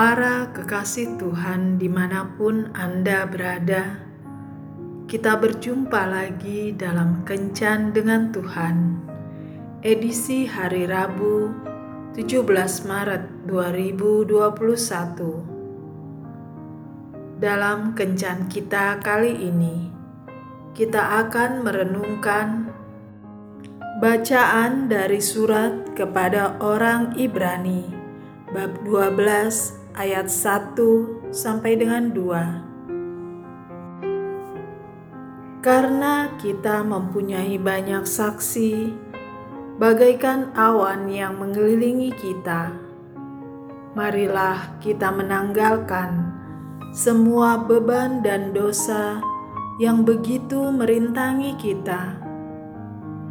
Para kekasih Tuhan di mana pun Anda berada, kita berjumpa lagi dalam Kencan dengan Tuhan, edisi hari Rabu 17 Maret 2021. Dalam Kencan kita kali ini, kita akan merenungkan bacaan dari surat kepada orang Ibrani bab 12 ayat 1 sampai dengan 2. Karena kita mempunyai banyak saksi, bagaikan awan yang mengelilingi kita, marilah kita menanggalkan semua beban dan dosa yang begitu merintangi kita,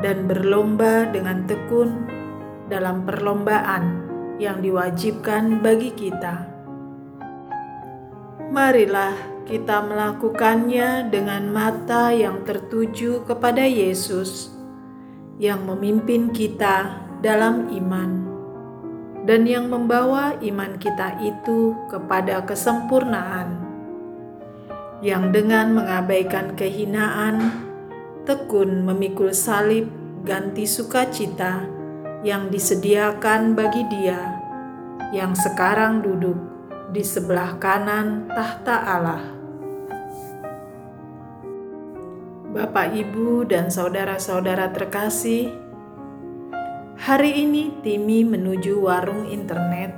dan berlomba dengan tekun dalam perlombaan yang diwajibkan bagi kita. Marilah kita melakukannya dengan mata yang tertuju kepada Yesus, yang memimpin kita dalam iman, dan yang membawa iman kita itu kepada kesempurnaan, yang dengan mengabaikan kehinaan, tekun memikul salib ganti sukacita yang disediakan bagi Dia yang sekarang duduk di sebelah kanan tahta Allah. Bapak, Ibu, dan saudara-saudara terkasih, hari ini Timi menuju warung internet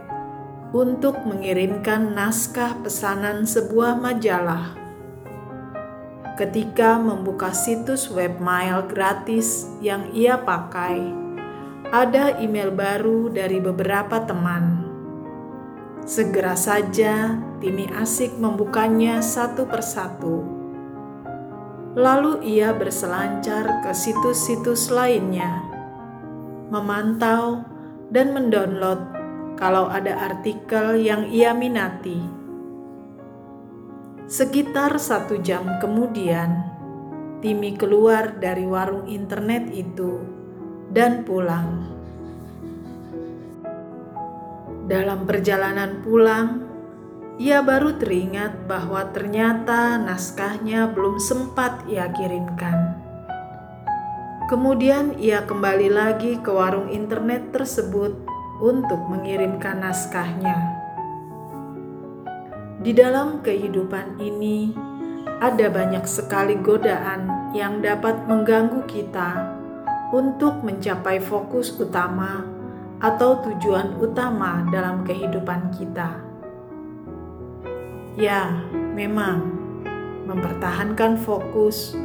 untuk mengirimkan naskah pesanan sebuah majalah. Ketika membuka situs webmail gratis yang ia pakai, ada email baru dari beberapa teman. Segera saja Timi asik membukanya satu persatu. Lalu ia berselancar ke situs-situs lainnya, memantau dan mendownload kalau ada artikel yang ia minati. Sekitar satu jam kemudian, Timi keluar dari warung internet itu dan pulang. Dalam perjalanan pulang, ia baru teringat bahwa ternyata naskahnya belum sempat ia kirimkan. Kemudian ia kembali lagi ke warung internet tersebut untuk mengirimkan naskahnya. Di dalam kehidupan ini, ada banyak sekali godaan yang dapat mengganggu kita untuk mencapai fokus utama atau tujuan utama dalam kehidupan kita. Ya, memang mempertahankan fokus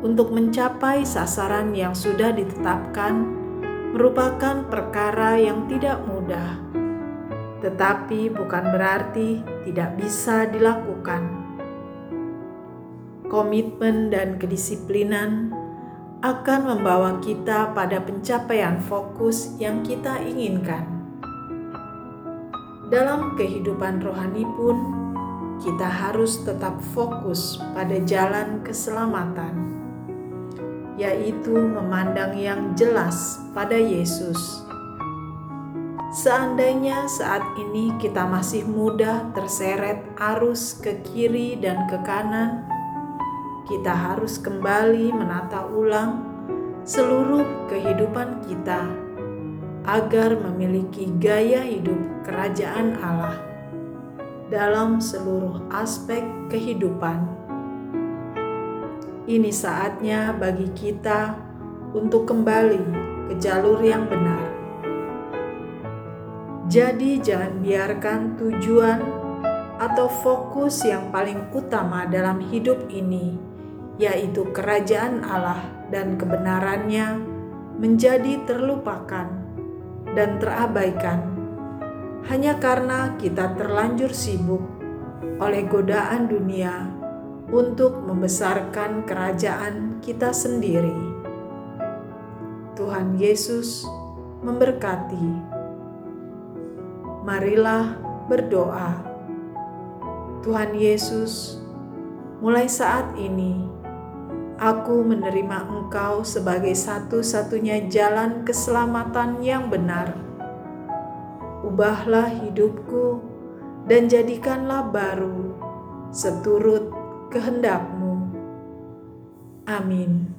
untuk mencapai sasaran yang sudah ditetapkan merupakan perkara yang tidak mudah, tetapi bukan berarti tidak bisa dilakukan. Komitmen dan kedisiplinan akan membawa kita pada pencapaian fokus yang kita inginkan. Dalam kehidupan rohani pun, kita harus tetap fokus pada jalan keselamatan, yaitu memandang yang jelas pada Yesus. Seandainya saat ini kita masih mudah terseret arus ke kiri dan ke kanan, kita harus kembali menata ulang seluruh kehidupan kita agar memiliki gaya hidup kerajaan Allah dalam seluruh aspek kehidupan. Ini saatnya bagi kita untuk kembali ke jalur yang benar. Jadi, jangan biarkan tujuan atau fokus yang paling utama dalam hidup ini yaitu kerajaan Allah dan kebenarannya, menjadi terlupakan dan terabaikan hanya karena kita terlanjur sibuk oleh godaan dunia untuk membesarkan kerajaan kita sendiri. Tuhan Yesus memberkati. Marilah berdoa. Tuhan Yesus, mulai saat ini Aku menerima Engkau sebagai satu-satunya jalan keselamatan yang benar. Ubahlah hidupku dan jadikanlah baru seturut kehendakmu. Amin.